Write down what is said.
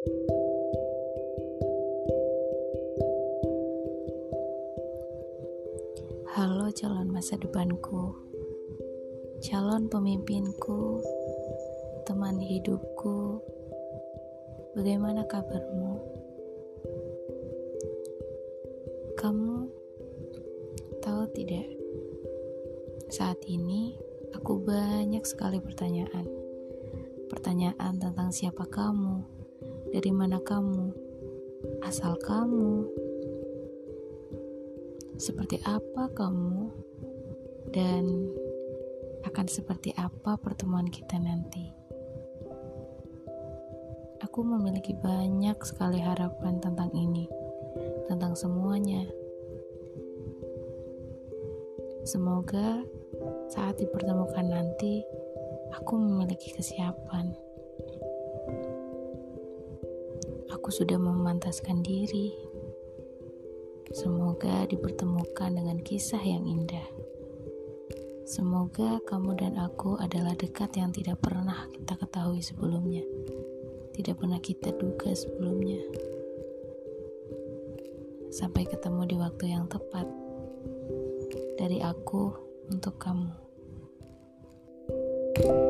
Halo calon masa depanku Calon pemimpinku Teman hidupku Bagaimana kabarmu? Kamu tahu tidak? Saat ini aku banyak sekali pertanyaan Pertanyaan tentang siapa kamu Dari mana kamu? Asal kamu seperti apa kamu dan akan seperti apa pertemuan kita nanti. Aku memiliki banyak sekali harapan tentang ini, tentang semuanya. Semoga saat dipertemukan nanti, aku memiliki kesiapan. Aku sudah memantaskan diri Semoga dipertemukan dengan kisah yang indah. Semoga kamu dan aku adalah dekat yang tidak pernah kita ketahui sebelumnya, tidak pernah kita duga sebelumnya. Sampai ketemu di waktu yang tepat, dari aku untuk kamu. thank you